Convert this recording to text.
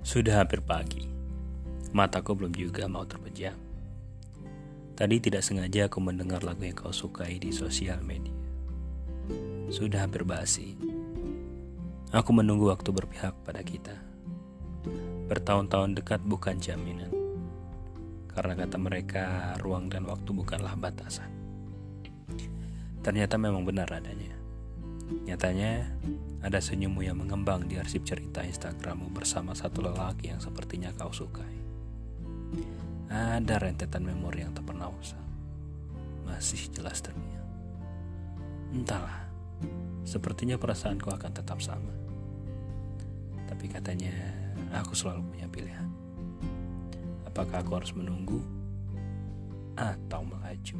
Sudah hampir pagi. Mataku belum juga mau terpejam. Tadi tidak sengaja aku mendengar lagu yang kau sukai di sosial media. Sudah hampir basi. Aku menunggu waktu berpihak pada kita. Bertahun-tahun dekat bukan jaminan. Karena kata mereka, ruang dan waktu bukanlah batasan. Ternyata memang benar adanya. Nyatanya, ada senyummu yang mengembang di arsip cerita Instagrammu bersama satu lelaki yang sepertinya kau sukai. Ada rentetan memori yang tak pernah usang. Masih jelas terngiang. Entahlah, sepertinya perasaanku akan tetap sama. Tapi katanya, aku selalu punya pilihan. Apakah aku harus menunggu atau melaju?